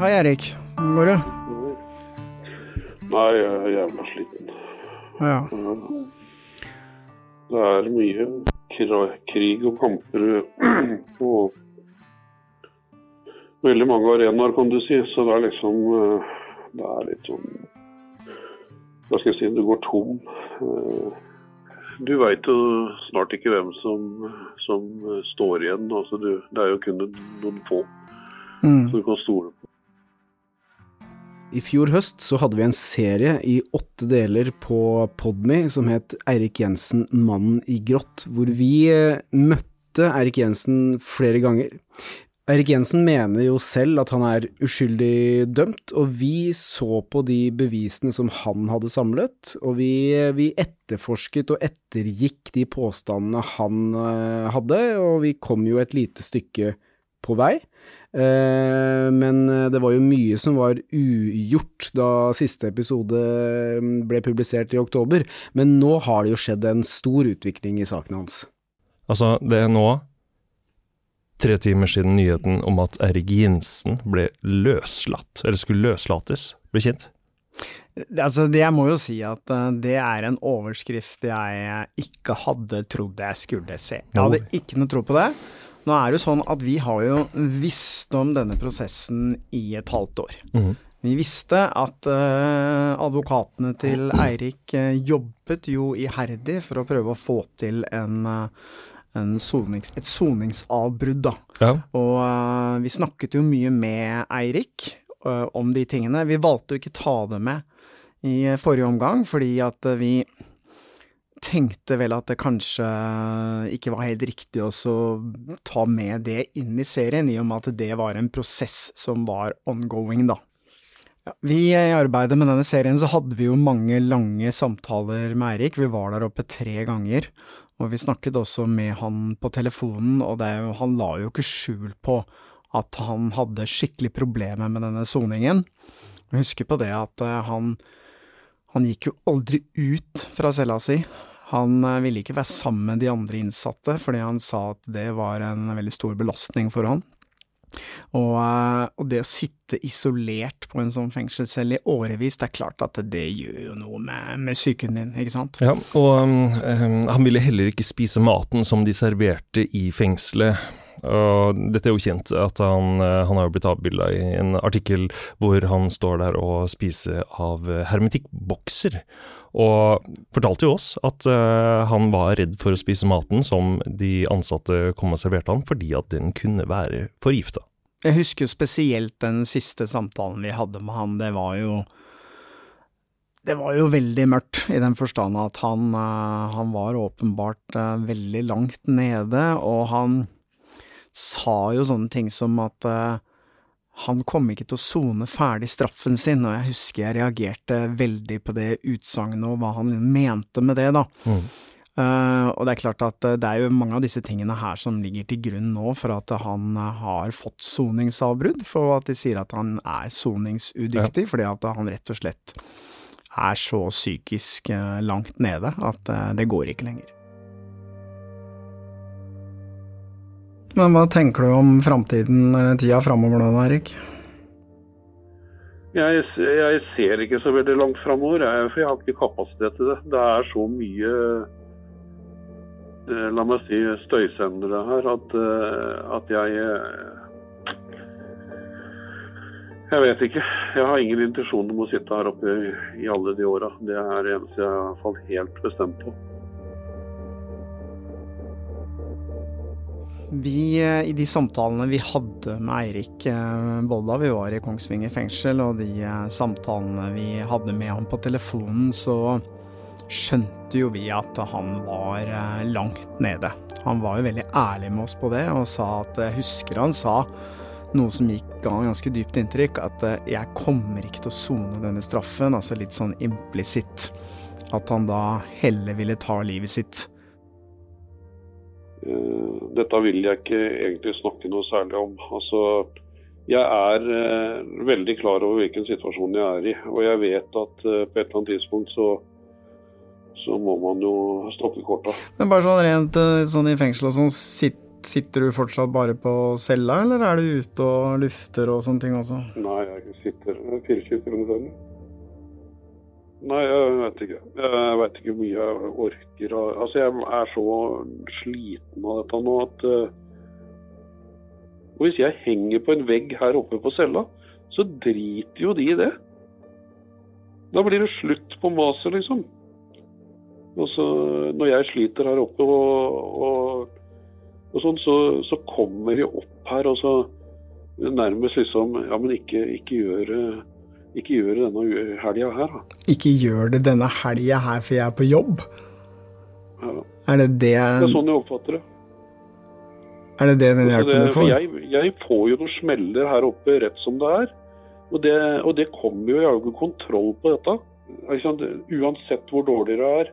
Hei, Erik. Hvordan går det? Nei, jeg er jævla sliten. Ja. Det er mye krig og kamper på veldig mange arenaer, kan du si. Så det er liksom eh, Det er litt sånn Hva skal jeg si, du går tom. Du veit jo snart ikke hvem som, som står igjen. Altså, du, det er jo kun noen få Mm. som du kan stole på. I fjor høst så hadde vi en serie i åtte deler på Podme som het Eirik Jensen, mannen i grått, hvor vi eh, møtte Eirik Jensen flere ganger. Eirik Jensen mener jo selv at han er uskyldig dømt, og vi så på de bevisene som han hadde samlet, og vi, vi etterforsket og ettergikk de påstandene han eh, hadde, og vi kom jo et lite stykke på vei. Eh, men det var jo mye som var ugjort da siste episode mm, ble publisert i oktober, men nå har det jo skjedd en stor utvikling i saken hans. Altså, det er nå tre timer siden nyheten om at Eirik Jensen ble løslatt, eller skulle løslates, ble kjent. Altså, det jeg må jo si at eh, det er en overskrift jeg ikke hadde trodd jeg skulle se. Jeg hadde ikke noe tro på det. Nå er det jo sånn at vi har jo visst om denne prosessen i et halvt år. Mm. Vi visste at eh, advokatene til Eirik eh, jobbet jo iherdig for å prøve å få til en sonings, et soningsavbrudd, da. Ja. Og uh, vi snakket jo mye med Eirik uh, om de tingene. Vi valgte jo ikke ta det med i eh, forrige omgang, fordi at vi tenkte vel at det kanskje ikke var helt riktig å ta med det inn i serien, i og med at det var en prosess som var ongoing, da. Ja, vi I arbeidet med denne serien så hadde vi jo mange lange samtaler med Eirik. Vi var der oppe tre ganger, og vi snakket også med han på telefonen, og det, han la jo ikke skjul på at han hadde skikkelig problemer med denne soningen. Jeg husker på det at eh, han, han gikk jo aldri ut fra cella si. Han eh, ville ikke være sammen med de andre innsatte, fordi han sa at det var en veldig stor belastning for han. Og, eh, og det å sitte isolert på en sånn fengselscelle i årevis, det er klart at det gjør jo noe med, med psyken din, ikke sant? Ja, og um, han ville heller ikke spise maten som de serverte i fengselet. Og dette er jo kjent, at han, uh, han har jo blitt avbilda i en artikkel hvor han står der og spiser av hermetikkbokser. Og fortalte jo oss at uh, han var redd for å spise maten som de ansatte kom og serverte han, fordi at den kunne være forgifta. Jeg husker spesielt den siste samtalen vi hadde med han, det var jo det var jo veldig mørkt, i den forstand at han, eh, han var åpenbart eh, veldig langt nede, og han sa jo sånne ting som at han kom ikke til å sone ferdig straffen sin, og jeg husker jeg reagerte veldig på det utsagnet og hva han mente med det, da. Mm. Uh, og det er klart at eh, det er jo mange av disse tingene her som ligger til grunn nå for at han eh, har fått soningsavbrudd, for at de sier at han er soningsudyktig, fordi at han rett og slett er så psykisk langt nede at det går ikke lenger. Men hva tenker du om framtiden, eller tida framover nå, Erik? Jeg, jeg ser ikke så veldig langt framover, for jeg har ikke kapasitet til det. Det er så mye eh, la meg si, støysendere her at, eh, at jeg eh, Jeg vet ikke. Jeg har ingen intensjon om å sitte her oppe i, alle de åra. Det er det eneste jeg har helt bestemt på. Vi, eh, I de samtalene vi hadde med Eirik, eh, både vi var i Kongsvinger fengsel og de eh, samtalene vi hadde med ham på telefonen, så skjønte jo vi at han var langt nede. Han var jo veldig ærlig med oss på det, og sa at jeg husker han sa noe som gikk ga ganske dypt inntrykk, at jeg kommer ikke til å sone denne straffen, altså litt sånn implisitt. At han da heller ville ta livet sitt. Eh, Dette vil jeg ikke egentlig snakke noe særlig om. Altså, jeg er eh, veldig klar over hvilken situasjon jeg er i. Og jeg vet at eh, på et eller annet tidspunkt så, så må man jo stoppe korta. Men bare sånn rent sånn i fengsel og sånn, sitt, Sitter du fortsatt bare på cella, eller er du ute og lufter og sånne ting også? Nei, jeg sitter 24 timer i døgnet. Nei, jeg vet ikke. Jeg vet ikke hvor mye jeg orker. Altså, jeg er så sliten av dette nå at uh, Og hvis jeg henger på en vegg her oppe på cella, så driter jo de i det. Da blir det slutt på maset, liksom. Og så når jeg sliter her oppe og, og og sånn, så, så, kommer de opp her og så nærmest liksom Ja, men ikke, ikke gjør det ikke gjør det denne helga her, da. Ikke gjør det denne helga her, for jeg er på jobb? Ja. Er det det Det er sånn jeg oppfatter det. Er det det den hjelpen du får? Jeg, jeg, får jo noen smeller her oppe rett som det er. Og det, og det kommer jo Jeg har jo ikke kontroll på dette. Uansett hvor dårlig det er,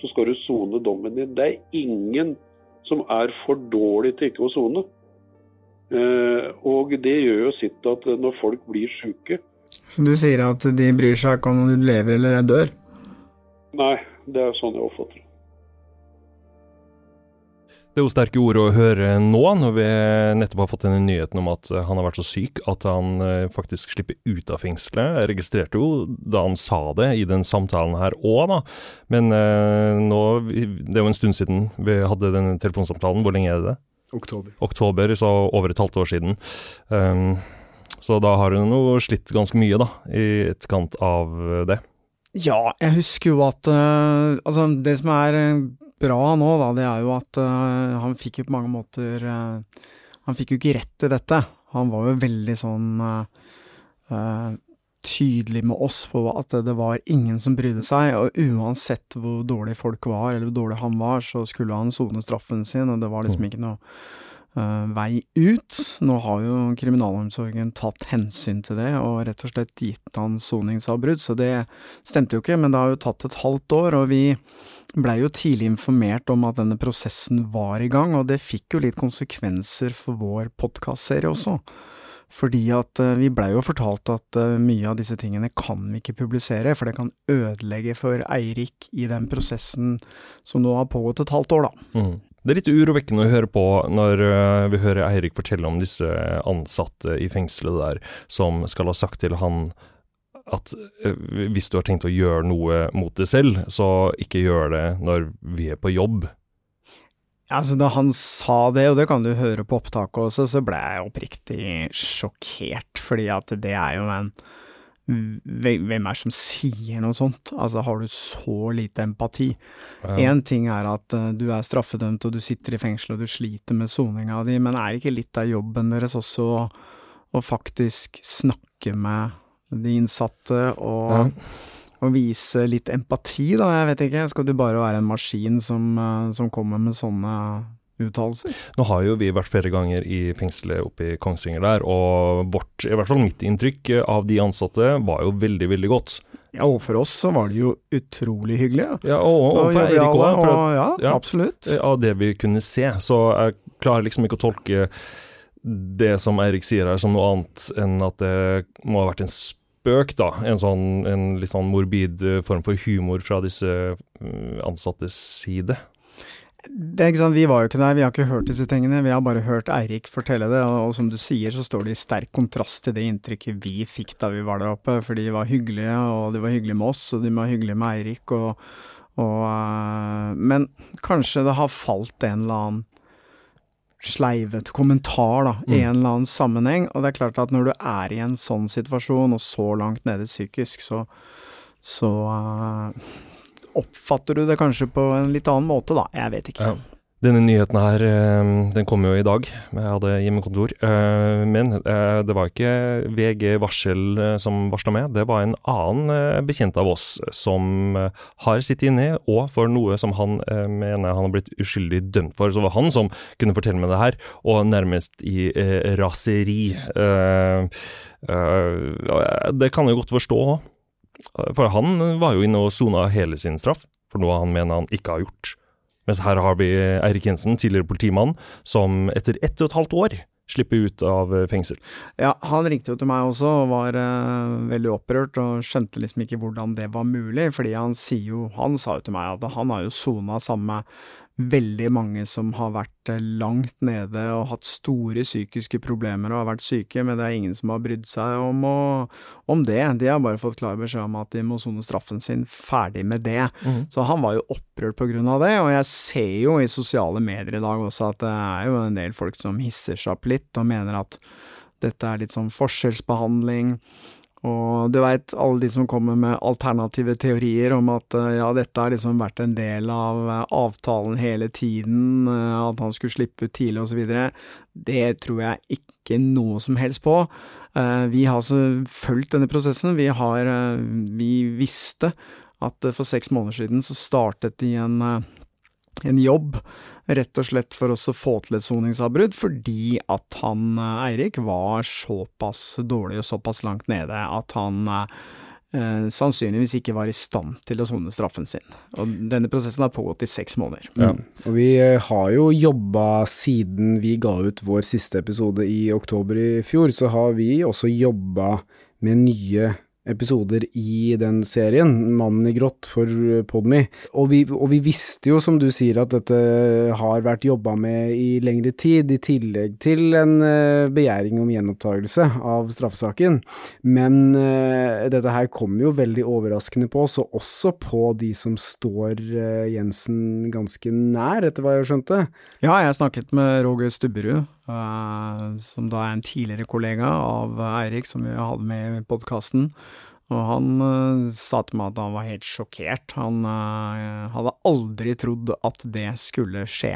så skal du sone dommen din. Det er ingen som er for dårlig til ikke å sone. Eh, og det gjør jo sitt at når folk blir syke Så du sier at de bryr seg ikke om du lever eller dør? Nei, det er sånn jeg oppfatter det. Det er jo sterke ord å høre nå, når vi nettopp har fått denne nyheten om at han har vært så syk at han eh, faktisk slipper ut av fengselet. Jeg registrerte jo da han sa det i den samtalen her òg, da. Men eh, nå Det er jo en stund siden vi hadde den telefonsamtalen. Hvor lenge er det? Oktober. Oktober, så over et halvt år siden. Um, så da har hun jo slitt ganske mye, da, i etterkant av det. Ja, jeg husker jo at uh, Altså, det som er bra nå, da, det er jo at uh, han fikk jo på mange måter uh, Han fikk jo ikke rett til dette. Han var jo veldig sånn tydelig med oss på at det var ingen som brydde seg, og uansett hvor dårlig folk var, eller hvor dårlig han var, så skulle han sone straffen sin, og det var liksom mm. ikke noe vei ut. Nå har jo kriminalomsorgen tatt hensyn til det, og rett og slett gitt han soningsavbrudd, så det stemte jo ikke, men det har jo tatt et halvt år, og vi blei jo tidlig informert om at denne prosessen var i gang, og det fikk jo litt konsekvenser for vår podkastserie også. Fordi at uh, vi blei jo fortalt at uh, mye av disse tingene kan vi ikke publisere, for det kan ødelegge for Eirik i den prosessen som nå har pågått et halvt år, da. Mm. Det er litt urovekkende å høre på når uh, vi hører Eirik fortelle om disse ansatte i fengselet der, som skal ha sagt til han at eh, hvis du har tenkt å gjøre noe mot deg selv, så ikke gjør det når vi er på jobb. Altså, da han sa det, og det kan du høre på opptaket også, så ble jeg oppriktig sjokkert, fordi at det er jo en hvem er det som sier noe sånt? Altså, har du så lite empati? Én ja. ting er at uh, du er straffedømt og du sitter i fengsel og du sliter med soninga di, men er ikke litt av jobben deres også å, å faktisk snakke med de innsatte, og, ja. og, vise litt empati, da. Jeg vet ikke, skal du bare være en maskin som, uh, som kommer med sånne uttalelser? Nå har jo vi vært flere ganger i fengselet oppe i Kongsvinger der, og vårt, i hvert fall mitt inntrykk av de ansatte var jo veldig, veldig godt. Ja, og for oss så var det jo utrolig hyggelig. Ja, og, og, og Eirik òg. Ja, ja, absolutt. Av det vi kunne se. Så jeg klarer liksom ikke å tolke det som Eirik sier her som noe annet enn at det må ha vært en spøk, da. En, sånn, en litt sånn morbid eh, form for humor fra disse eh, ansattes side. Det er ikke sant, Vi var jo ikke der, vi har ikke hørt disse tingene. Vi har bare hørt Eirik fortelle det, og, og, som du sier, så står det i sterk kontrast til det inntrykket vi fikk da vi var der oppe. For de var hyggelige, og de var hyggelige med oss, og de var hyggelige med Eirik. Og, og, uh, men kanskje det har falt en eller annen sleivete kommentar da, i mm. en eller annen sammenheng. Og det er klart at når du er i en sånn situasjon, og så langt nede psykisk, så, så uh, oppfatter du det kanskje på en litt annen måte, da. Jeg vet ikke. Ja. Denne nyheten her, eh, den kom jo i dag. Jeg hadde hjemmekontor. Eh, men eh, det var ikke VG Varsel som varsla med, det var en annen bekjent av oss som har sittet inne og for noe som han mener han har blitt uskyldig dømt for. Så det var han som kunne fortelle meg det her, og nærmest i raseri. Det kan jeg godt forstå òg. For han var jo inne og sona hele sin straff for noe han mener han ikke har gjort. Mens her har vi Eirik Jensen, tidligere politimann, som etter ett og et halvt år slipper ut av eh, fengsel. Ja, han ringte jo til meg også og var uh, veldig opprørt og skjønte liksom ikke hvordan det var mulig, fordi han sier jo, han sa jo til meg at han har jo sona samme veldig mange som har vært eh, langt nede og hatt store psykiske problemer og har vært syke, men det er ingen som har brydd seg om, å, om det. De har bare fått klar beskjed om at de må sone straffen sin, ferdig med det. Mm. Så han var jo opprørt på grunn av det, og jeg ser jo i sosiale medier i dag også at det er jo en del folk som hisser seg opp litt og mener at dette er litt sånn forskjellsbehandling. Og du veit, alle de som kommer med alternative teorier om at eh, ja, dette har liksom vært en del av eh, avtalen hele tiden, eh, at han skulle slippe ut tidlig osv., det tror jeg ikke noe som helst på. Vi har altså fulgt denne prosessen. Vi har Vi visste at for seks måneder siden så startet de en en jobb, rett og slett for å få til et soningsavbrudd, fordi at han Eirik var såpass dårlig og såpass langt nede at han eh, sannsynligvis ikke var i stand til å sone straffen sin. Og denne prosessen har pågått i seks måneder. Ja. Og vi eh, har jo jobba siden vi ga ut vår siste episode i oktober i fjor, så har vi også jobba med nye episoder i den serien, Mannen i grått for Podme. Og vi, og vi visste jo, som du sier, at dette har vært jobba med i lengre tid, i tillegg til en uh, begjæring om gjenopptakelse av straffesaken. Men uh, dette her kom jo veldig overraskende på oss, og også på de som står uh, Jensen ganske nær, etter hva jeg skjønte. Ja, jeg snakket med Roger Stubberud, som da er en tidligere kollega av Eirik, som vi hadde med i podkasten. Og han uh, sa til meg at han var helt sjokkert. Han uh, hadde aldri trodd at det skulle skje.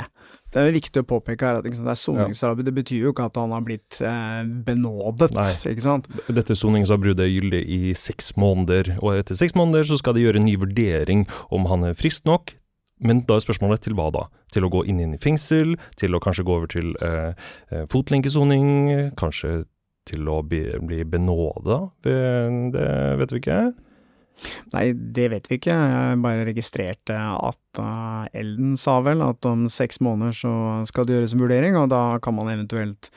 Det er viktig å påpeke her at sant, det er soningsarbeid. Ja. Det betyr jo ikke at han har blitt uh, benådet, Nei. ikke sant. Dette soningsavbruddet er gyldig i seks måneder, og etter seks måneder så skal de gjøre en ny vurdering om han er frisk nok. Men da er spørsmålet til hva da? Til å gå inn, inn i fengsel? Til å kanskje gå over til fotlenkesoning? Kanskje til å bli, bli benåda? Det vet vi ikke. Nei, det vet vi ikke. Jeg bare registrerte at uh, Elden sa vel at om seks måneder så skal det gjøres en vurdering, og da kan man eventuelt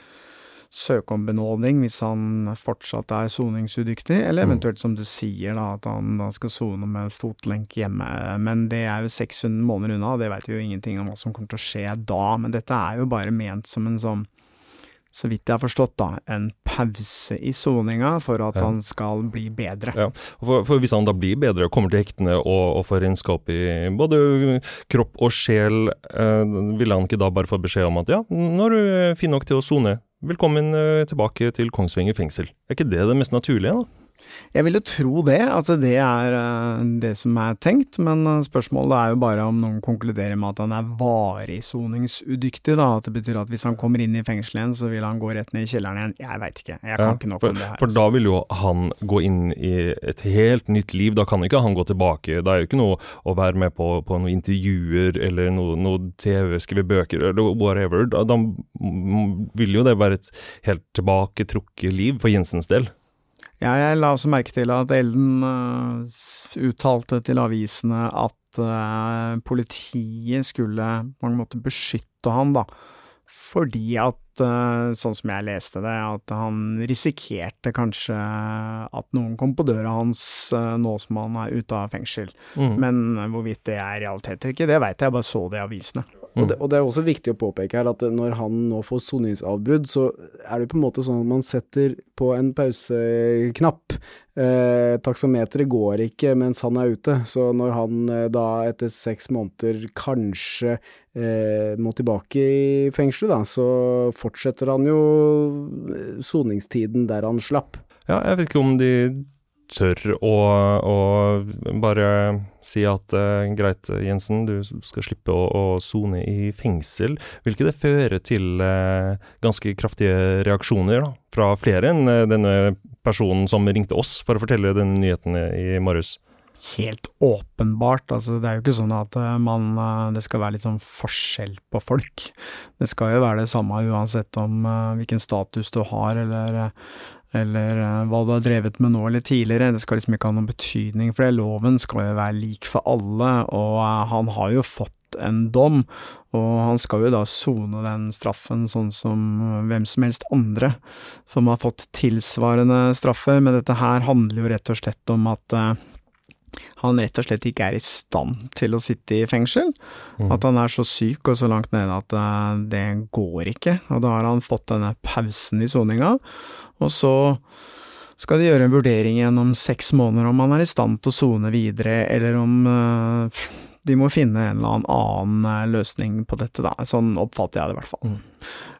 søke om benådning hvis han fortsatt er soningsudyktig, eller mm. eventuelt som du sier, da, at han da skal sone med fotlenke hjemme. Men det er jo 600 måneder unna, det veit vi jo ingenting om hva som kommer til å skje da. Men dette er jo bare ment som en sånn så vidt jeg har forstått, da, en pause i soninga for at ja. han skal bli bedre. Ja, for, for, Hvis han da blir bedre, kommer til hektene og, og får renskap i både kropp og sjel, eh, vil han ikke da bare få beskjed om at ja, nå er du fin nok til å sone, velkommen eh, tilbake til Kongsvinger fengsel. Er ikke det det mest naturlige, da? Jeg vil jo tro det, at det er eh, det som er tenkt, men eh, spørsmålet er jo bare om noen konkluderer med at han er varig soningsudyktig, da. At det betyr at hvis han kommer inn i fengselet igjen, så vil han gå rett ned i kjelleren igjen. Jeg veit ikke, jeg kan ja, ikke nok for, om det her. For da vil jo han gå inn i et helt nytt liv, da kan ikke han gå tilbake. Det er jo ikke noe å være med på, på noen intervjuer eller noe, noe TV, skrive bøker eller whatever. Da, da vil jo det være et helt tilbaketrukket liv for Jensens del. Ja, jeg la også merke til at Elden uh, uttalte til avisene at uh, politiet skulle på mange måter beskytte han, da. Fordi at, uh, sånn som jeg leste det, at han risikerte kanskje at noen kom på døra hans nå som han er ute av fengsel. Mm. Men hvorvidt det er realitet eller ikke, det veit jeg, jeg bare så det i avisene. Og det, og det, er også viktig å påpeke her at når han nå får soningsavbrudd, så er det på en måte sånn at man setter på en pauseknapp. Eh, taksameteret går ikke mens han er ute, så når han eh, da etter seks måneder kanskje eh, må tilbake i fengselet, da, så fortsetter han jo eh, soningstiden der han slapp. Ja, jeg vet ikke om de tør å, å bare si at uh, greit, Jensen, du skal slippe å sone i fengsel. Vil ikke det føre til uh, ganske kraftige reaksjoner da, fra flere enn uh, denne personen som ringte oss for å fortelle denne nyheten i morges? Helt åpenbart. Altså, det er jo ikke sånn at man, det skal være litt sånn forskjell på folk. Det skal jo være det samme uansett om hvilken status du har, eller eller uh, hva du har drevet med nå eller tidligere, det skal liksom ikke ha noen betydning, for det. loven skal jo være lik for alle, og uh, han har jo fått en dom, og han skal jo da sone den straffen sånn som hvem som helst andre som har fått tilsvarende straffer, men dette her handler jo rett og slett om at han rett og slett ikke er i stand til å sitte i fengsel. Mm. At han er så syk og så langt nede at uh, det går ikke. Og da har han fått denne pausen i soninga, og så skal de gjøre en vurdering gjennom seks måneder om han er i stand til å sone videre, eller om uh, de må finne en eller annen uh, løsning på dette, da. Sånn oppfatter jeg det i hvert fall. Mm.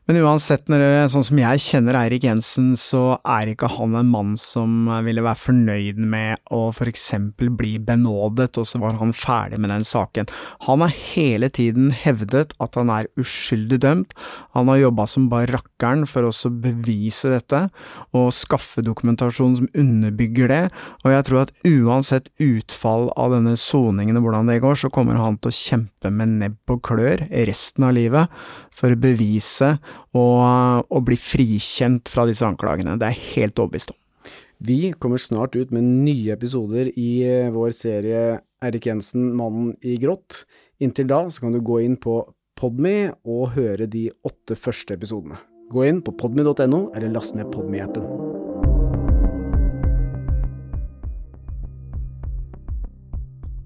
Men uansett, det, sånn som jeg kjenner Eirik Jensen, så er ikke han en mann som ville være fornøyd med å for eksempel bli benådet, og så var han ferdig med den saken. Han har hele tiden hevdet at han er uskyldig dømt, han har jobba som bare rakkeren for å bevise dette, og skaffe dokumentasjon som underbygger det, og jeg tror at uansett utfall av denne soningen og hvordan det går, så kommer han til å kjempe med nebb og klør resten av livet for å bevise og, og bli frikjent fra disse anklagene. Det er jeg helt overbevist om. Vi kommer snart ut med nye episoder i eh, vår serie Erik Jensen, mannen i grått. Inntil da så kan du gå inn på Podme og høre de åtte første episodene. Gå inn på podme.no eller last ned Podme-appen.